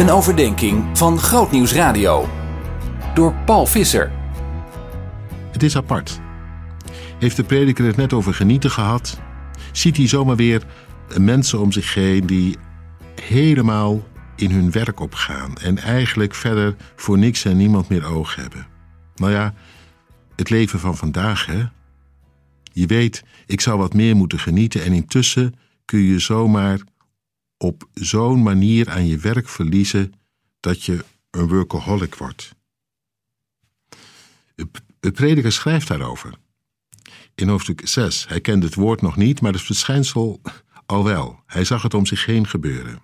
Een overdenking van Grootnieuws Radio. Door Paul Visser. Het is apart. Heeft de prediker het net over genieten gehad? Ziet hij zomaar weer mensen om zich heen die helemaal in hun werk opgaan en eigenlijk verder voor niks en niemand meer oog hebben? Nou ja, het leven van vandaag, hè? Je weet, ik zou wat meer moeten genieten en intussen kun je zomaar op zo'n manier aan je werk verliezen dat je een workaholic wordt. De prediker schrijft daarover. In hoofdstuk 6. Hij kende het woord nog niet, maar het verschijnsel al wel. Hij zag het om zich heen gebeuren.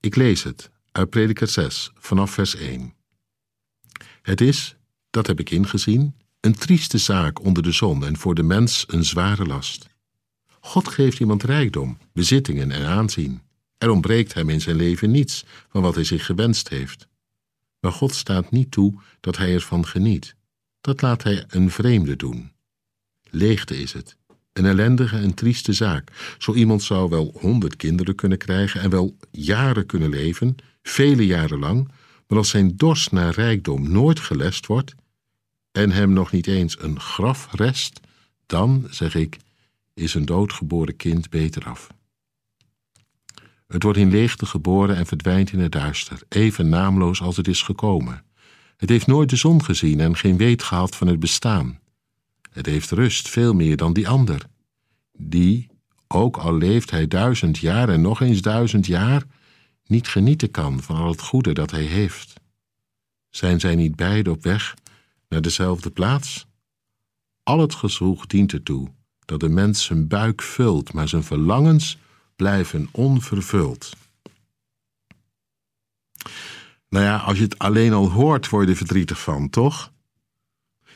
Ik lees het uit Prediker 6, vanaf vers 1. Het is, dat heb ik ingezien, een trieste zaak onder de zon en voor de mens een zware last. God geeft iemand rijkdom, bezittingen en aanzien. Er ontbreekt hem in zijn leven niets van wat hij zich gewenst heeft. Maar God staat niet toe dat hij ervan geniet. Dat laat hij een vreemde doen. Leegte is het. Een ellendige en trieste zaak. Zo iemand zou wel honderd kinderen kunnen krijgen en wel jaren kunnen leven, vele jaren lang, maar als zijn dorst naar rijkdom nooit gelest wordt en hem nog niet eens een graf rest, dan, zeg ik, is een doodgeboren kind beter af. Het wordt in leegte geboren en verdwijnt in het duister, even naamloos als het is gekomen. Het heeft nooit de zon gezien en geen weet gehad van het bestaan. Het heeft rust, veel meer dan die ander. Die, ook al leeft hij duizend jaar en nog eens duizend jaar, niet genieten kan van al het goede dat hij heeft. Zijn zij niet beide op weg naar dezelfde plaats? Al het gezwoeg dient ertoe dat de mens zijn buik vult, maar zijn verlangens blijven onvervuld. Nou ja, als je het alleen al hoort, word je er verdrietig van, toch?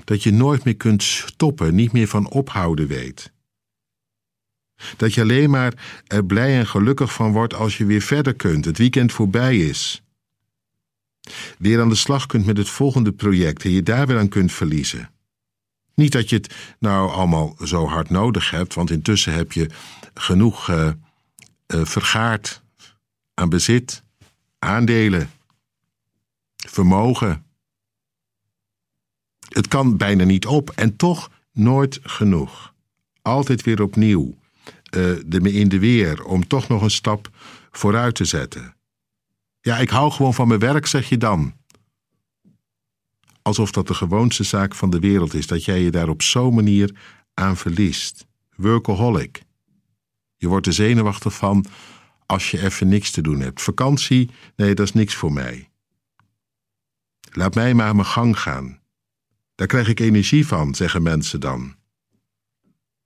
Dat je nooit meer kunt stoppen, niet meer van ophouden weet. Dat je alleen maar er blij en gelukkig van wordt als je weer verder kunt, het weekend voorbij is. Weer aan de slag kunt met het volgende project en je daar weer aan kunt verliezen. Niet dat je het nou allemaal zo hard nodig hebt, want intussen heb je genoeg uh, uh, vergaard aan bezit, aandelen, vermogen. Het kan bijna niet op en toch nooit genoeg. Altijd weer opnieuw, uh, de in de weer, om toch nog een stap vooruit te zetten. Ja, ik hou gewoon van mijn werk, zeg je dan. Alsof dat de gewoonste zaak van de wereld is, dat jij je daar op zo'n manier aan verliest. Workaholic. Je wordt er zenuwachtig van als je even niks te doen hebt. Vakantie, nee, dat is niks voor mij. Laat mij maar mijn gang gaan. Daar krijg ik energie van, zeggen mensen dan.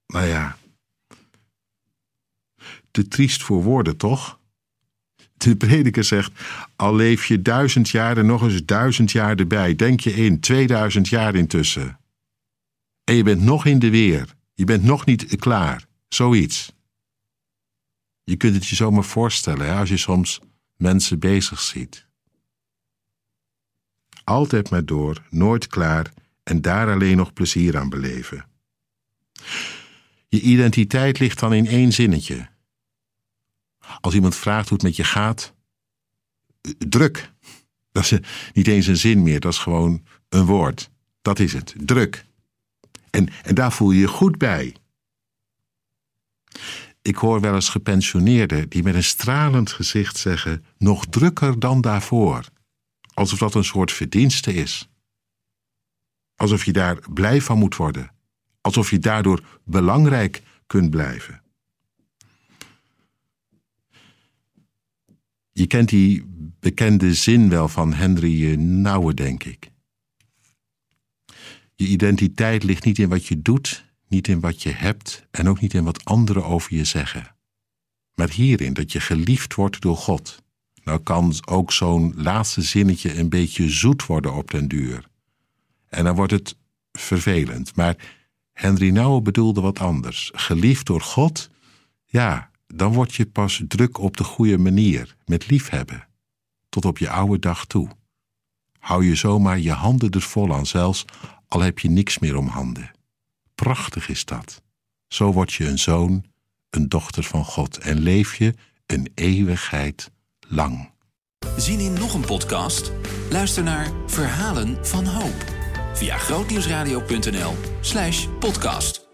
Nou ja. Te triest voor woorden, toch? De prediker zegt: Al leef je duizend jaar en nog eens duizend jaar erbij, denk je in, 2000 jaar intussen. En je bent nog in de weer, je bent nog niet klaar, zoiets. Je kunt het je zomaar voorstellen hè, als je soms mensen bezig ziet. Altijd maar door, nooit klaar en daar alleen nog plezier aan beleven. Je identiteit ligt dan in één zinnetje. Als iemand vraagt hoe het met je gaat, druk. Dat is niet eens een zin meer, dat is gewoon een woord. Dat is het, druk. En, en daar voel je je goed bij. Ik hoor wel eens gepensioneerden die met een stralend gezicht zeggen: nog drukker dan daarvoor. Alsof dat een soort verdienste is. Alsof je daar blij van moet worden. Alsof je daardoor belangrijk kunt blijven. Je kent die bekende zin wel van Henry Nouwen, denk ik. Je identiteit ligt niet in wat je doet, niet in wat je hebt en ook niet in wat anderen over je zeggen, maar hierin dat je geliefd wordt door God. Nou kan ook zo'n laatste zinnetje een beetje zoet worden op den duur. En dan wordt het vervelend. Maar Henry Nouwen bedoelde wat anders. Geliefd door God, ja, dan word je pas druk op de goede manier, met liefhebben, tot op je oude dag toe. Hou je zomaar je handen er vol aan, zelfs al heb je niks meer om handen. Prachtig is dat. Zo word je een zoon, een dochter van God en leef je een eeuwigheid lang. Zin in nog een podcast? Luister naar Verhalen van Hoop via grootnieuwsradio.nl/podcast.